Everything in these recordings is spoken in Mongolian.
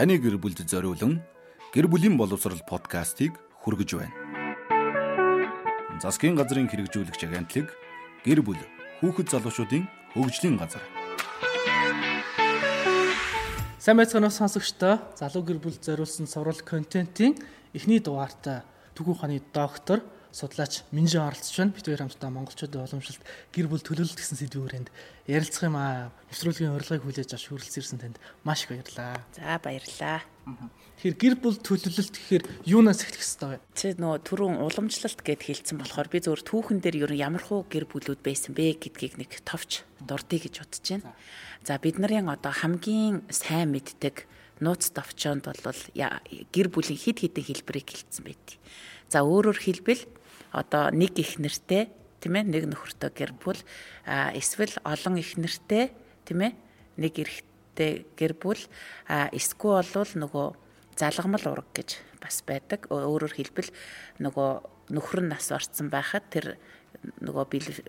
таны гэр бүлд зориулан гэр бүлийн боловсрал подкастыг хүргэж байна. Засгийн газрын хэрэгжүүлэгч агентлаг гэр бүл хүүхэд залуучуудын хөгжлийн газар. Сайн байцгаана уу сонсогчдоо. Залуу гэр бүл зориулсан сурвал контентын эхний дугаартай Түгүү хааны доктор судлаач Минжин оролцож байна. Бид хоёр хамтдаа монголчуудын уламжлалт гэр бүл төлөвлөлт гэсэн сэдвийн хүрээнд ярилцах юм аа. Нэвтрүүлгийн урилгыг хүлээж авч хүрэлцэн ирсэн танд маш их баярлалаа. За баярлалаа. Тэгэхээр гэр бүл төлөвлөлт гэхээр юунаас эхлэх ёстой вэ? Чи нөгөө түрүүн уламжлалт гэд хэлсэн болохоор би зөвхөн түүхэн дээр ер нь ямар хуу гэр бүлүүд байсан бэ гэдгийг нэг товч дурдъя гэж бодож байна. За бид нарын одоо хамгийн сайн мэддэг нууц товчоонд бол гэр бүлийн хид хідэн хэлбэрийг хэлсэн байдгийг. За өөрөөр хэлбэл одоо нэг их нэртэй тийм ээ нэг нөхөртөө гэр бүл эсвэл олон их нэртэй тийм ээ нэг эрэгтэй гэр бүл эсвэл болвол нөгөө залгамал ураг гэж бас байдаг. Өөрөөр хэлбэл нөгөө нөхөр нь нас орцсон байхад тэр нөгөө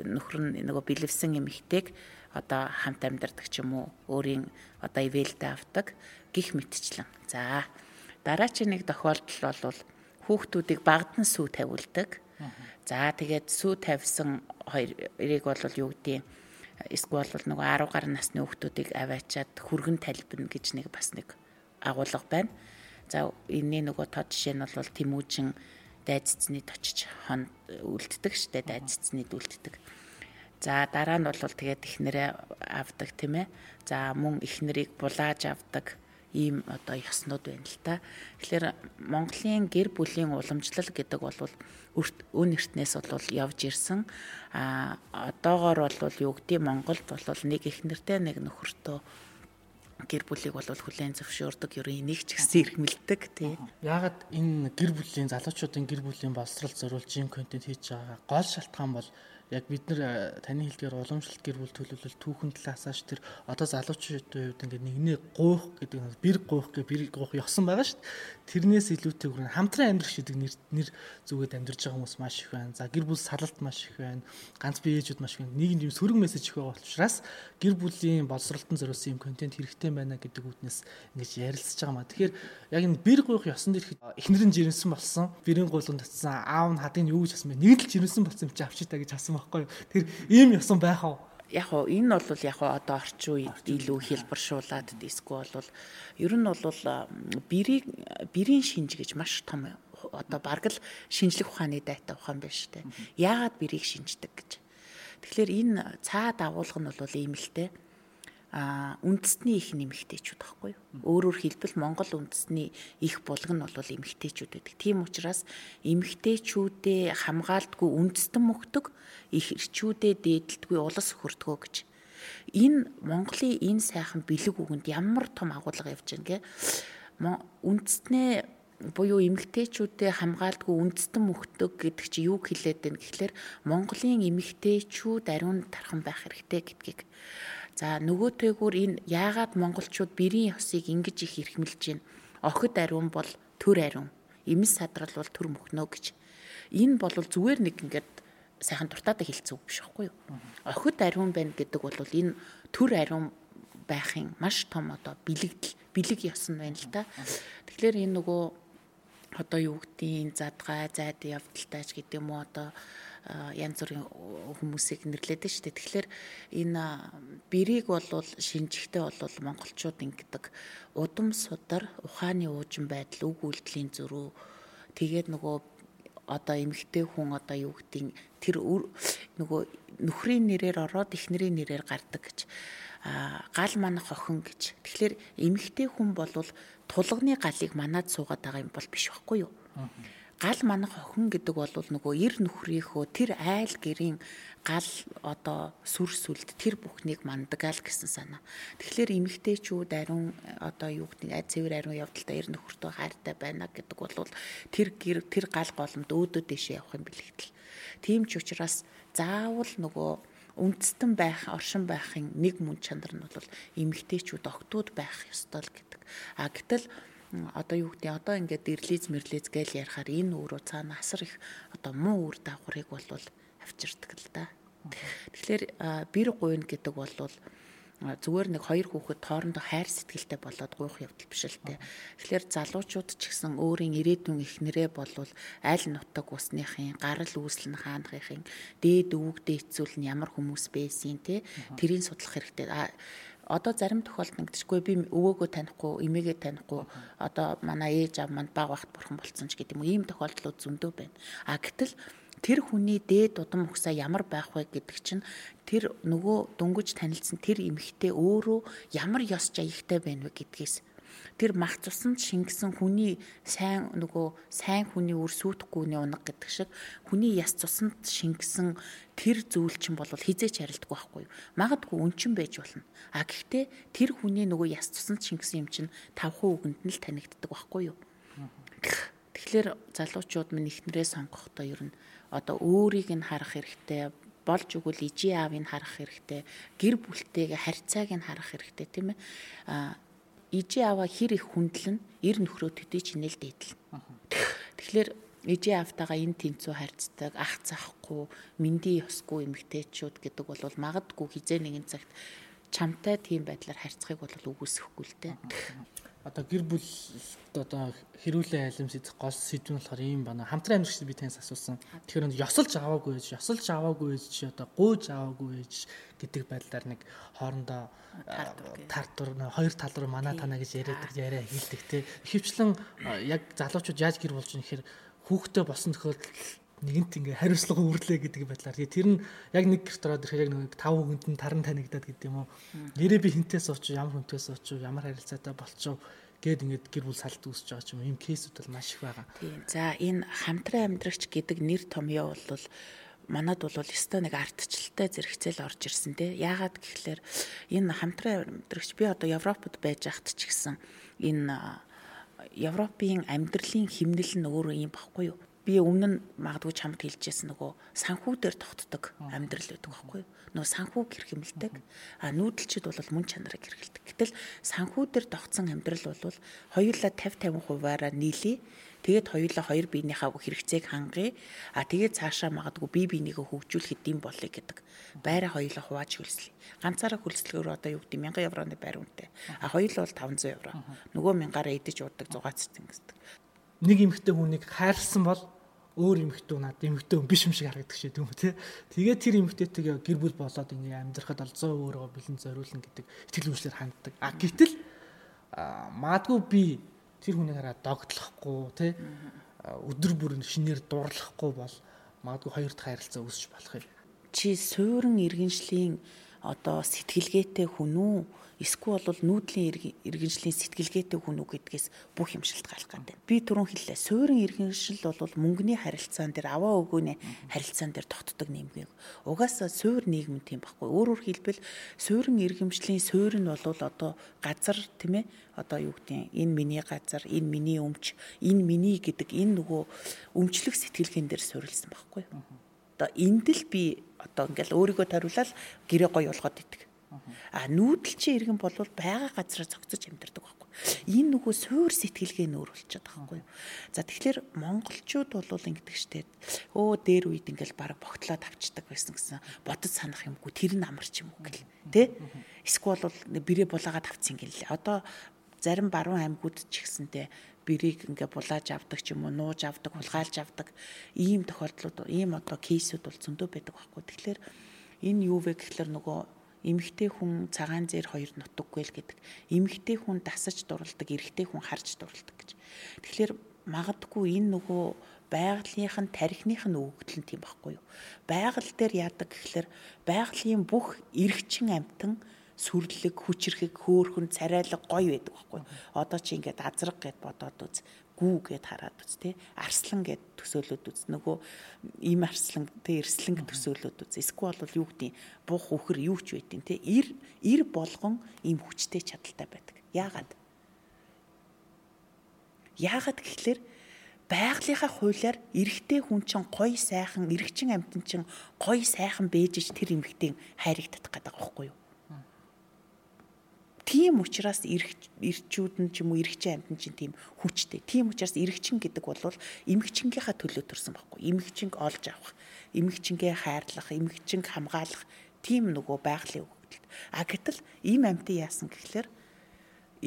нөхөр нь нөгөө бэлэвсэн эмэгтэйг одоо хамт амьдардаг ч юм уу өөрийн одоо ивэлдэ авдаг гих мэтчлэн. За дараачийн нэг тохиолдол бол хүүхдүүдийг багдан сүү тавиулдаг За тэгээд сүү тавьсан хоёрыг бол юу гэдгийг эсвэл бол нөгөө 10 гаруй насны хүүхдүүдийг аваачаад хүргэн талбина гэж нэг бас нэг агуулга байна. За энэний нөгөө тод жишээ нь бол Тэмүүжин дайз цэцнийд очиж хон үлддэг штэ дайз цэцнийд үлддэг. За дараа нь бол тэгээд ихнэрээ авдаг тийм ээ. За мөн ихнэрийг булааж авдаг ийм одоо ёснууд байна л та. Тэгэхээр Монголын гэр бүлийн уламжлал гэдэг бол өн эртнээс бол явж ирсэн. А одоогоор бол юу гэдэг Монголд бол нэг их нэртэй нэг нөхөртөө гэр бүлийг бол хүлээн зөвшөөрдөг ер нь энийг ч гэсэн эрхмэлдэг тий. Яагаад энэ гэр бүлийн залуучуудын гэр бүлийн боловсрол зориулж ийм контент хийж байгаа гол шалтгаан бол яг бид нар э, таны хэлдгээр уламжлалт гэр бүл төлөвлөл түүхэн талаасаач тэр одоо залуучуудын хувьд ингээд нэгнээ гуйх гэдэг нь бэр гуйх гэх бэр гуйх ёсон байгаа шүү дээ. Тэрнээс илүүтэйгээр хамтран амьдрах гэдэг нэр нэр зүгээд амьдарч байгаа хүмүүс маш их байна. За гэр бүл салалт маш их байна. Ганц бие ээжүүд маш их байна. Нийгэмд юм сөрөг мессеж их байгаа учраас гэр бүлийн боловсролтон зориулсан юм контент хэрэгтэй байна гэдэг үднэс ингэж ярилцж байгаа маа. Тэгэхээр яг энэ бэр гуйх ёсон дэр эхнэрэн жирэмсэн болсон. Бэрийн гуйлганд татсан аав нь хадыг юу гэж асуусан? Нэг л жирэмсэн болсон юм чи авчи та гэж асуусан байхгүй. Тэр ийм ёсон байх уу? яг хоо энэ бол яг хоо одоо орчин үед илүү хэлбэршуулаад диско бол ер нь бол бэрийг бэрийн шинж гэж маш том одоо бараг л шинжлэх ухааны дайтай ухаан шүү дээ. Яагаад бэрийг шинждэг гэж. Тэгэхээр энэ цаад агуулга нь бол ийм л дээ а үндэсний их нэмэгтэйчүүд байхгүй юу. Өөрөөр хэлбэл Монгол үндэсний их булаг нь бол эмэгтэйчүүд байдаг. Тийм учраас эмэгтэйчүүдээ хамгаалдгүй үндэстэн мөхдөг, их эрчүүдээ дээдэлдгүй улас хөрдгөө гэж. Энэ Монголын энэ сайхан бэлэг үгэнд ямар том агуулга явж байгаа гэ. Үндэснээ буюу эмэгтэйчүүдэд хамгаалдгүй үндэстэн мөхдөг гэдэг чи юу хэлээд байна гэхлээр Монголын эмэгтэйчүүд ариун тархан байх хэрэгтэй гэдгийг За нөгөөтэйгүр энэ яагаад монголчууд бэрийн ёсыг ингэж их эрхмэлж байна? Охид ариун бол төр ариун. Эмс садрал бол төр мөхнөө гэж. Энэ бол зүгээр нэг ингээд сайхан дуртаада хэлцүү биш байхгүй юу? Охид ариун байна гэдэг бол энэ төр ариун байхын маш том одоо бэлэгдэл бэлэг ёс нь байна л да. Тэгэхээр энэ нөгөө одоо юу гэдгийг задгай зайд явдалтайч гэдэг юм уу одоо янз бүрийн хүмүүсийг нэрлэдэг шүү дээ. Тэгэхээр энэ бэрийг бол шинжихтэй бол монголчууд ингэдэг удам судар ухааны уужин байдал үг үйлдэлийн зөрүү тэгээд нөгөө одоо эмэгтэй хүн одоо юу гэдгийг тэр нөгөө нөхрийн нэрээр ороод эхнэрийн нэрээр гардаг гэж гал манах охин гэж. Тэгэхээр эмэгтэй хүн бол тулганы галыг манад суугаад байгаа юм бол биш байхгүй юу? Гал манах охин гэдэг бол нөгөө эр нөхрийнхөө тэр айл гэрийн гал одоо сүр сүлд тэр бүхнийг мандгаал гэсэн санаа. Тэгэхээр эмэгтэйчүүд ариун одоо юу гэдэг цэвэр ариун явдалтай эр нөхөртөө хайртай байна гэдэг бол тэр гэр тэр гал голомд өөдөө дэшээ явах юм бэлэгдэл. Тийм ч учраас заавал нөгөө үндэстэн байх, оршин байхын нэг мөн чанар нь бол эмэгтэйчүүд октод байх ёстой л гэдэг. А гэтэл одоо юу гэдэг одоо ингээд ирлиз мэрлиз гээл ярихаар энэ өөрөө цаана асар их одоо муу үр дагаврыг бол авчирдаг л да. Тэгэхээр бэр гуйн гэдэг бол зүгээр нэг хоёр хүүхэд тоорондоо хайр сэтгэлтэй болоод гуйх явдал биш л те. Тэгэхээр залуучууд ч гэсэн өөрийн ирээдүйн эхнэрээ болвол аль нутаг усныхын гарал үүсэл нь хаанахын дээд өвөг дээцүүл нь ямар хүмүүс байсан те. Тэрийг судлах хэрэгтэй. Одоо зарим тохиолдолд ингэдэггүй би өвөөгөө танихгүй, эмээгээ танихгүй. Одоо манай ээж аав манд баг багт бурхан болцсон ч гэдэг юм. Ийм тохиолдлууд зөндөө байна. А гэтэл тэр хүний дээд удам ухсаа ямар байх вэ гэдэг чинь тэр нөгөө дөнгөж танилцсан тэр эмэгтэй өөрөө ямар ёс жаягтай байна вэ гэдгээс тэр мах цусанд шингэсэн хүний сайн нөгөө сайн хүний үр сүйтгэхгүйний унаг гэдэг шиг хүний яс цусанд шингэсэн тэр зүйл чинь бол хизээч харилдаггүй байхгүй юу? Магадгүй өнчин байж болно. А гэхдээ тэр хүний нөгөө яс цусанд шингэсэн юм чинь 5% үгэнд нь л танигддаг байхгүй юу? Тэгэхээр залуучууд минь ихнэрээ сонгохдоо ер нь одоо өөрийг нь харах хэрэгтэй болж өгвөл ижи аавыг харах хэрэгтэй гэр бүлтэйгээ харьцааг нь харах хэрэгтэй тийм ээ? А ижи аава хэр их хүндлэн эр нөхрөө төдий чинэл дээдэл тэгэхээр ижи аавтайгаа энэ тэнцүү харьцдаг ах цахгүй минди ёсгүй эмгтээчүүд гэдэг бол магадгүй хизээ нэгэн цагт чамтай тийм байдлаар харьцахыг бол үгүйсэхгүй л дээ одоо гэр бүл одоо хэрүүлээ айлмс эзэх гол сэдв нь болохоор ийм байна. Хамтран амьдрах би таньс асуусан. Тэгэхээр ёсолж аваагүй ээж, ёсолж аваагүй ээж чи одоо гуйж аваагүй ээж гэдэг байдлаар нэг хоорондоо тартур хоёр тал руу мана тана гэж яриад яриа хийлдэг те. Ихэвчлэн яг залуучууд яаж гэр болж юм гэхээр хүүхдээ болсон тохиолдолд нэгэнт ингээ хариуцлага үүрлээ гэдэг байдлаар тэр нь яг нэг гэрт ороод ирэхээр яг нэг тав хүнд нь таран танигдаад гэдэг юм уу нэрээ би хинтээс очив ямар хүнтээс очив ямар харилцаатай болчихов гээд ингээд гэр бүл салт үүсэж байгаа ч юм ийм кейсүүд бол маш их байгаа. Тийм. За энэ хамтран амьдрагч гэдэг нэр томьёо бол манад бол өстой нэг ардчлалтай зэрэгцээл орж ирсэн те. Яагаад гэхэлэр энэ хамтран амьдрагч би одоо Европод байж ахт ч гэсэн энэ Европын амьдралын химнэл нь өөрөө юм баггүй юу? Би өмнө нь магадгүй чамд хэлжсэн нөгөө санхүү дээр тогтдог амьдрал байдаг байхгүй? Нөгөө санхүү гэрхэмлдэг. А нүүдэлчд бол мөн чанарыг хэрэгэлдэг. Гэтэл санхүү дээр тогтсон амьдрал бол хоёулаа 50 50 хуваараа нийлээ. Тэгээд хоёулаа хоёр биенийхээ хэрэгцээг хангая. А тэгээд цаашаа магадгүй бие биенийгөө хөгжүүлэхэд дэм болъё гэдэг. Байраа хоёулаа хувааж хөлслөе. Ганцаараа хөлслөхөөр одоо юу гэдэг 1000 евроны байр үнэтэй. А хоёулаа бол 500 евро. Нөгөө мянгаараа идэж уудаг 600 гэдэг нэг эмэгтэй хүнийг хайрлсан бол өөр эмэгтэй над эмэгтэй хүн биш юм шиг харагддаг шээ тийм үү те. Тэгээд тэр эмэгтэйтэйгээ гэр бүл болоод ингээ амьдрахад 100 өөрөө бэлэн зориулна гэдэг итгэл үншлэр ханддаг. А гэтэл маадгүй би тэр хүнийг хараад догтлохгүй те өдөр бүр шинээр дурлахгүй бол магадгүй хоёр дахь харилцаа үүсч болох юм. Чи суурин иргэншлийн одоо сэтгэлгээтэй хүн үү эсвэл бол нүүдлийн иргэншлийн сэтгэлгээтэй хүн үг гэдгээс бүх юм шалтгаалж байгаа юм. Би түрүүн хэллээ. Суурин иргэншил бол мөнгөний харилцаан дээр аваа өгөөний харилцаан дээр тогтдог нэмгийг. Угаасаа суур нийгэм тийм байхгүй. Өөрөөр хэлбэл суурин иргэмжлийн суур нь бол одоо газар тийм ээ одоо юу гэдэг энэ миний газар, энэ миний өмч, энэ миний гэдэг энэ нөгөө өмчлөх сэтгэлгээн дээр суурилсан байхгүй. Одоо энд л би одоо ингээл өөрийгөө тариулаад гэрээ гоё болгоод идэх А нүүдэлчин иргэн бол байгаа газараа зогцож амьдардаг байхгүй. Энэ нөгөө суур сэтгэлгээ нөр болчиход байгаа байхгүй. За тэгэхээр монголчууд бол ингэдэг штеп. Өө дээр үед ингээл баг богтлоод авчдаг байсан гэсэн бодож санах юмгүй тэр нь амарч юм уу гэл. Тэ? Эсвэл бол бэрээ булаагаад авцсан гэл. Одоо зарим баруун аймагуд ч ихсэнтэй бэрийг ингээ булааж авдаг ч юм уу нууж авдаг, хулгайлж авдаг ийм тохиолдлууд ийм одоо кейсүүд бол зөндөө байдаг байхгүй. Тэгэхээр энэ юу вэ гэхэлэр нөгөө эмэгтэй хүн цагаан зэр хоёр нутаггүй л гэдэг. Эмэгтэй хүн дасаж дурладаг, эрэгтэй хүн харж дурладаг гэж. Тэгэхээр магадгүй энэ нөгөө байгалийнх нь тарихных нь өгөгдөл нь тийм байхгүй юу. Байгаль дээр яадаг гэхэлэр байгалийн бүх эргчин амтан сүрлэг, хүчрхэг, хөөхөн, царайлаг гоё байдаг байхгүй. Одоо чи ингээд азраг гэд бодоод үз гүү гэд хараад үз тий арслан гэд төсөөлөд үз. Нөгөө им арслан тий эрслэнг төсөөлөд үз. Эсвэл бол юу гэдэг бух үхэр юу ч байдیں۔ тий ир ир болгон им хүчтэй чадaltaй байдаг. Яагаад? Яагаад гэхлээр байгалийнхаа хуулиар эрэгтэй хүн чинь гоё сайхан эрэгчин амтэн чинь гоё сайхан бэжж тэр эмэгтэй хайрыг татах гэдэг байгаа байхгүй юу Тийм учраас эрчүүд нь ч юм уу эрэгчин амьтан чинь тийм хүчтэй. Тийм учраас эрэгчин гэдэг бол эмэгчингийнхаа төлөө төрсэн байхгүй. Эмэгчинг олж авах, эмэгчингээ хайрлах, эмэгчинг хамгаалах тийм нөгөө байгалийн үг бодолт. А гэтэл ийм амьтан яасан гэхлээр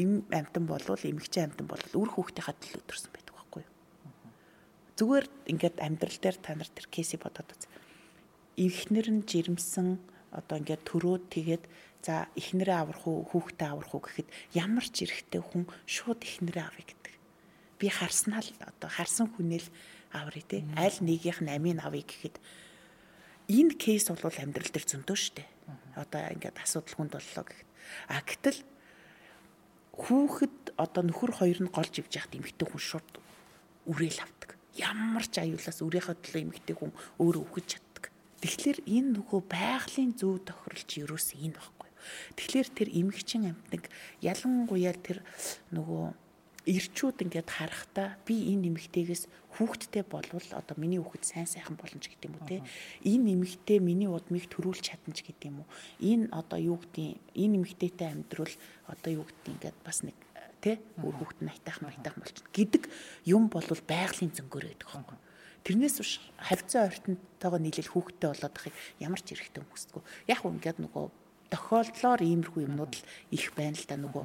им амьтан болвол эмэгтэй амьтан болвол үр хүүхдийнхаа төлөө өдөрсөн байдаг байхгүй юу. Зүгээр ингээд амьдрал дээр та нар тэр кейсийг бодоод үз. Эхнэр нь жирэмсэн одоо ингээд төрөөд тэгээд за эхнэрээ аврах уу хүүхдээ аврах уу гэхэд ямар ч эрэхтэй хүн шууд эхнэрээ авъя гэдэг. Би харснаа л одоо харсан хүнэл аврыг те аль нэгийнх нь амийн авъя гэхэд энэ кейс бол амьдрал дээр зөндөө штэ. Одоо ингээд асуудал хүнд боллоо гэхэд. А гэтэл хүүхэд одоо нөхөр хоёр нь голж ивж яхад эмэгтэй хүн шууд үрээл авдаг. Ямар ч аюулаас өөрийнхөө төлөө эмэгтэй хүн өөрөө чаддаг. Тэгэхээр энэ нөгөө байгалийн зөв тохиролч ерөөс энэ баггүй. Тэгэхээр тэр эмэгчин амьтнаг ялангуяа тэр нөгөө ирчүүд ингээд харахтаа би энэ нэмэгтэйгээс хүүхдтэй болвол одоо миний хүүхэд сайн сайхан болно ч гэдэг юм уу те энэ нэмэгтэй миний удмыг төрүүлж чадна ч гэдэг юм уу энэ одоо юу гэдэг энэ нэмэгтэйтэй амьдрал одоо юу гэдэг ингээд бас нэг те өөр хүүхэд нь айтайхан айтайхан болчихно гэдэг юм бол байгалийн зөнгөөр байдаг хонго Тэрнээс биш хавцаа ортонтойгоо нийлэл хүүхдтэй болоод ахыг ямар ч эрэхтэй хүмүүсдгүү. Яг үнгээд нөгөө тохиолдлоор иймэрхүү юмнууд л их байна л да нөгөө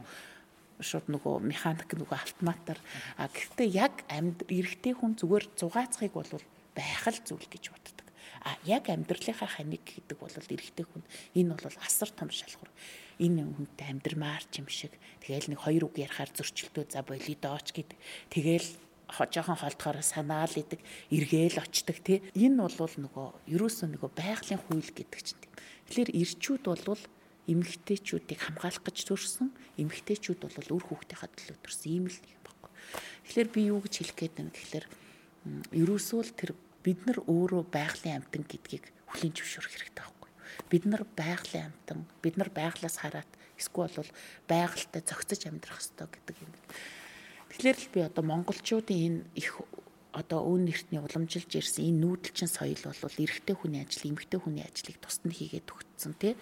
шууд нөгөө механик нөгөө автоматар а гэхдээ яг амьд эрэгтэй хүн зүгээр зугаацхыг бол байх л зүйл гэж боддог. А яг амьдралынхаа ханик гэдэг бол эрэгтэй хүн энэ бол асар том шалгуур. Энэ хүнтэй амьдрмаар ч юм шиг. Тэгээл нэг хоёр үг ярихаар зөрчилдөө за болий дооч гэдэг. Тэгээл жоохон холдохоор санаал идэг, эргээл очдаг тий. Энэ бол нөгөө ерөөсөө нөгөө байгалийн хууль гэдэг чинь тийм. Тэгэхээр ирчүүд бол эмэгтэйчүүдийг хамгаалах гэж төрсөн эмэгтэйчүүд бол үр хүүхдийнхаа төлөө төрсөн ийм л юм баггүй. Тэгэхээр би юу гэж хэлэх гээд байна гэхээр ерөөсөө л тэр бид нар өөрөө байгалийн амтан гэдгийг хүлээн зөвшөөрөх хэрэгтэй байхгүй. Бид нар байгалийн амтан, бид нар байглаас хараад эсвэл бол байгальтай зохицож амьдрах хэрэгтэй гэдэг юм. Тэгэхээр л би одоо монголчуудын энэ их одоо өн нэртний уламжилж ирсэн энэ нүүдэлчин соёл бол эрэгтэй хүний ажил, эмэгтэй хүний ажлыг тусад нь хийгээд өгсөн тий.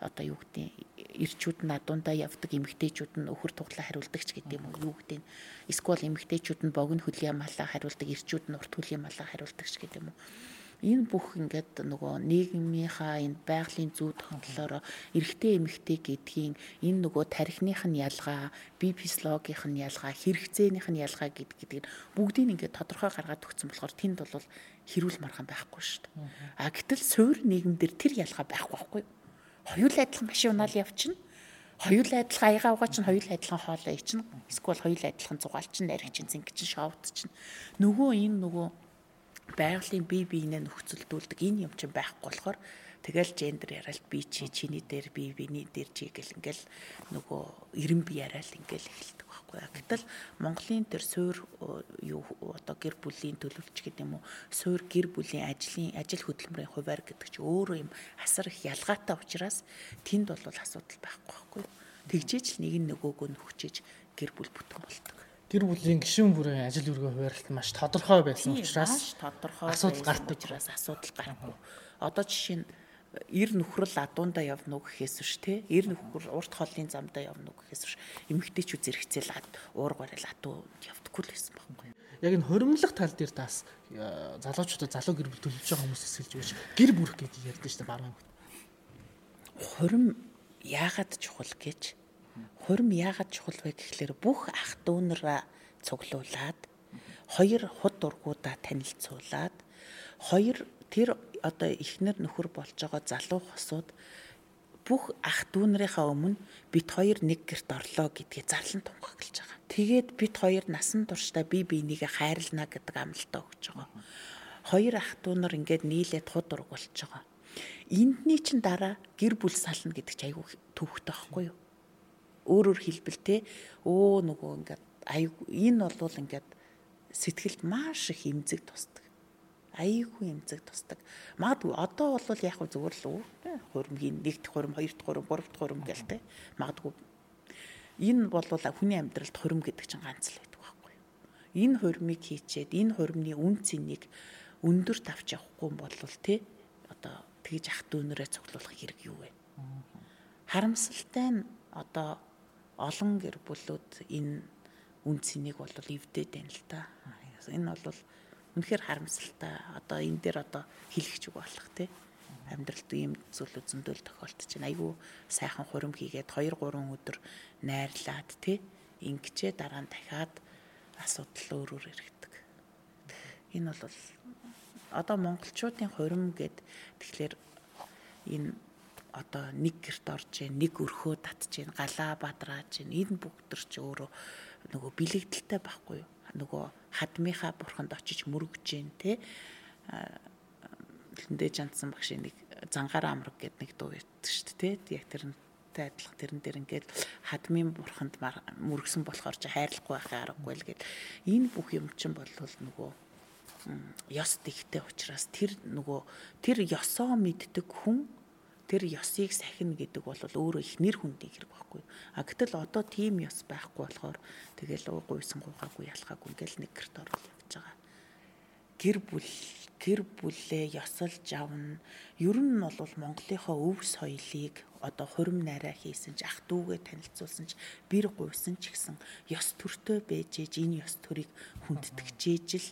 Одоо юу гэдэг ирчүүд нь адуундаа явдаг, эмэгтэйчүүд нь өхөр туглаа хариулдаг ч гэдэг юм уу юу гэдэг. Эсвэл эмэгтэйчүүд нь богино хөлийн малаа хариулдаг, ирчүүд нь урт хөлийн малаа хариулдаг ч гэдэг юм уу энэ бүх ингээд нөгөө нийгмийнхаа энэ байгалийн зүй тогтолоороо эрэгтэй эмэгтэй гэдгийн энэ нөгөө тарихных нь ялгаа, бие физиологийнх нь ялгаа, хэрэгцээнийх нь ялгаа гэдэг гэдэг бүгдийг ингээд тодорхой гаргаад өгсөн болохоор тэнд бол хэрүүл мархан байхгүй шүү дээ. А гэтэл суур нийгэмдэр тэр ялгаа байхгүй байхгүй. Хоёул адилхан машин унаал явчихна хоёулаа адилхан аяга угаа чинь хоёулаа адилхан хоолоо ичнэ. Эсвэл хоёулаа адилхан зугаал чинь, нариг чинь, зинг чинь, шовд чинь. Нөгөө энэ нөгөө байгалийн бие биенээ нөхцөлдүүлдэг энэ юм чинь байхгүй болохоор тэгэл гендер яриад би чи чиний дээр би биний дээр чи гэл ингээл нөгөө эрен би яриад ингээл эхэлдэг байхгүй. Гэтэл Монголын тэр суур юу одоо гэр бүлийн төлөвлөж гэдэг юм уу суур гэр бүлийн ажлын ажил хөдөлмөрийн хуваар гэдэг чи өөрөө юм асар их ялгаатай учраас тэнд бол асуудал байхгүй байхгүй. Тэгжээч л нэг нь нөгөөгөө нөхчиж гэр бүл бүтэн болдог гэр бүлийн гишүүн бүрийн ажил үргээ хуваарлт маш тодорхой байсан учраас тодорхой асуудал гардаг. учраас асуудал гарахгүй. Одоо жишээ нь эр нөхрөл адуундаа явна уу гэхээс биш те эр нөхөр урт хоолны замдаа явна уу гэхээс биш. Эмэгтэйчүүд зэрэгцээл ад уур гарайл адуу явдаггүй л байсан байхгүй яг энэ хоримлох тал дээр тас э, залуучуудаа залуу гэр бүл төлөвлөж байгаа хүмүүс эсэлж биш гэр бүрх гэдэг ярьдэн шүү дээ баруун хорим яагаад чухал гэж Хурим яагаад чухал вэ гэхлээр бүх ах дүүнараа цуглуулад хоёр худ ургуудаа танилцуулаад хоёр тэр одоо ихнэр нөхөр болж байгаа залуу хосууд бүх ах дүүнэрийнхаа өмнө бит хоёр нэг герт орлоо гэдгийг зарлан тунхаглаж байгаа. Тэгээд бит хоёр насан туршдаа бие биенийгээ хайрлана гэдэг амлалтаа өгч байгаа. Хоёр ах дүүнэр ингээд нийлээд худ ург болж байгаа. Эндний чин дараа гэр бүл сална гэдэг чи айгүй төвхтэй байхгүй юу? Өөрөөр хэлбэл те өө нөгөө ингээд аягүй энэ бол ингээд сэтгэлд маш их эмзэг тусдаг. Аягүй эмзэг тусдаг. Магадгүй одоо бол яг хөө зүгээр л үү хурмгийн нэгт хурм, хоёрт хурм, гуравт хурм гэл те. Магадгүй энэ бол хүний амьдралд хурм гэдэг чинь ганц л байдаг байхгүй юу. Энэ хурмыг хийчээд энэ хурмны үн цэнийг өндөр тавч явахгүй бол те одоо тэгж ах дүүнэрээ цуглуулах хэрэг юу вэ? Харамсалтай нь одоо олон гэр бүлүүд энэ үн цэнийг бол эвдээд байна л та. Энэ бол үнэхээр харамсалтай. Одоо энэ дээр одоо хэлэх ч үг болох тий. амьдралд ийм зүйлүүд зөндөл тохиолдож байна. Айгүй сайхан хурим хийгээд 2 3 өдөр найрлаад тий ингэчээ дараа нь дахиад асуудал өөр өөр иргэдэг. Энэ бол одоо монголчуудын хурим гэд тэгэхээр энэ одоо нэг герт орж ийн нэг өрхөө татж ийн галаа бадрааж ийн энэ бүгдэр ч өөрөө нөгөө бэлэгдэлтэй байхгүй юу? Нөгөө хадмынхаа бурханд очиж мөрөгж ийн те. Хөлөндөө жандсан багшийн нэг зангаар амраг гэдэг нэг дуу ятдаг шүү дээ те. Яг тэр нь бурхтай адилхан тэрэн дээр ингээд хадмын бурханд мөргсөн болохоор чи хайрлахгүй байхын аргагүй л гээд. Энэ бүх юм чинь болвол нөгөө ёс дэгтэй учраас тэр нөгөө тэр ёсоо мэддэг хүн тэр ёсыг сахина гэдэг бол өөрөө их нэр хүндий хэрэг байхгүй. А гэтэл одоо тийм ёс байхгүй болохоор тэгэл гуйсан гуйгаагүй ялхаагүй ингээл нэг гэрт орол явж байгаа. Гэр бүл гэр бүлээ ёсолж авна. Ер нь бол Монголынхоо өв соёлыг одоо хурим нараа хийсэн ч ах дүүгээ танилцуулсан ч бэр гуйсан ч гэсэн ёс төртөө байж ээж энэ ёс төрийг хүндэтгэж л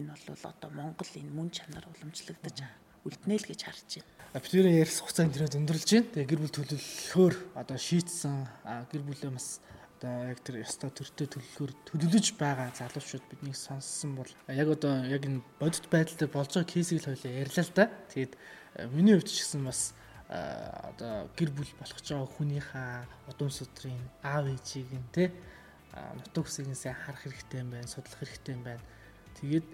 энэ бол одоо Монгол энэ мөн чанар уламжлагдаж үлднэ л гэж харж байна. Бидний ярьсан хугацаа энэ өндөрлж байна. Тэгээ гэр бүл төлөвлөхөөр одоо шийтсэн гэр бүлээ бас одоо яг тэр ёстой төртөө төлөвлөхөөр төлөвлөж байгаа залуучууд биднийг сонссон бол яг одоо яг энэ бодит байдалд болж байгаа кейсийг л хоёлаа ярьлаа л да. Тэгээд миний хувьд ч гэсэн бас одоо гэр бүл болох ч байгаа хүнийхээ удам судрын аав ээжийг нь те нутаг сайн харах хэрэгтэй юм байна, судлах хэрэгтэй юм байна. Тэгээд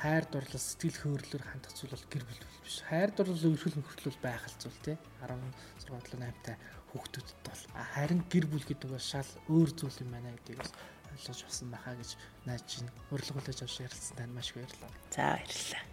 хайр дурлал сэтгэл хөдлөлөөр хандах зүйл бол гэр бүл биш. Хайр дурлал өрхөл нөхрөл байх зүйл тий. 16 8 та хүүхдүүдэд бол харин гэр бүл гэдэг бол шал өөр зүйл юм байна гэдгийг бас ойлгож авсан байхаа гэж найж чинь урилга хүлээж авч ярилцсан тань маш их баярлалаа. За баярлалаа.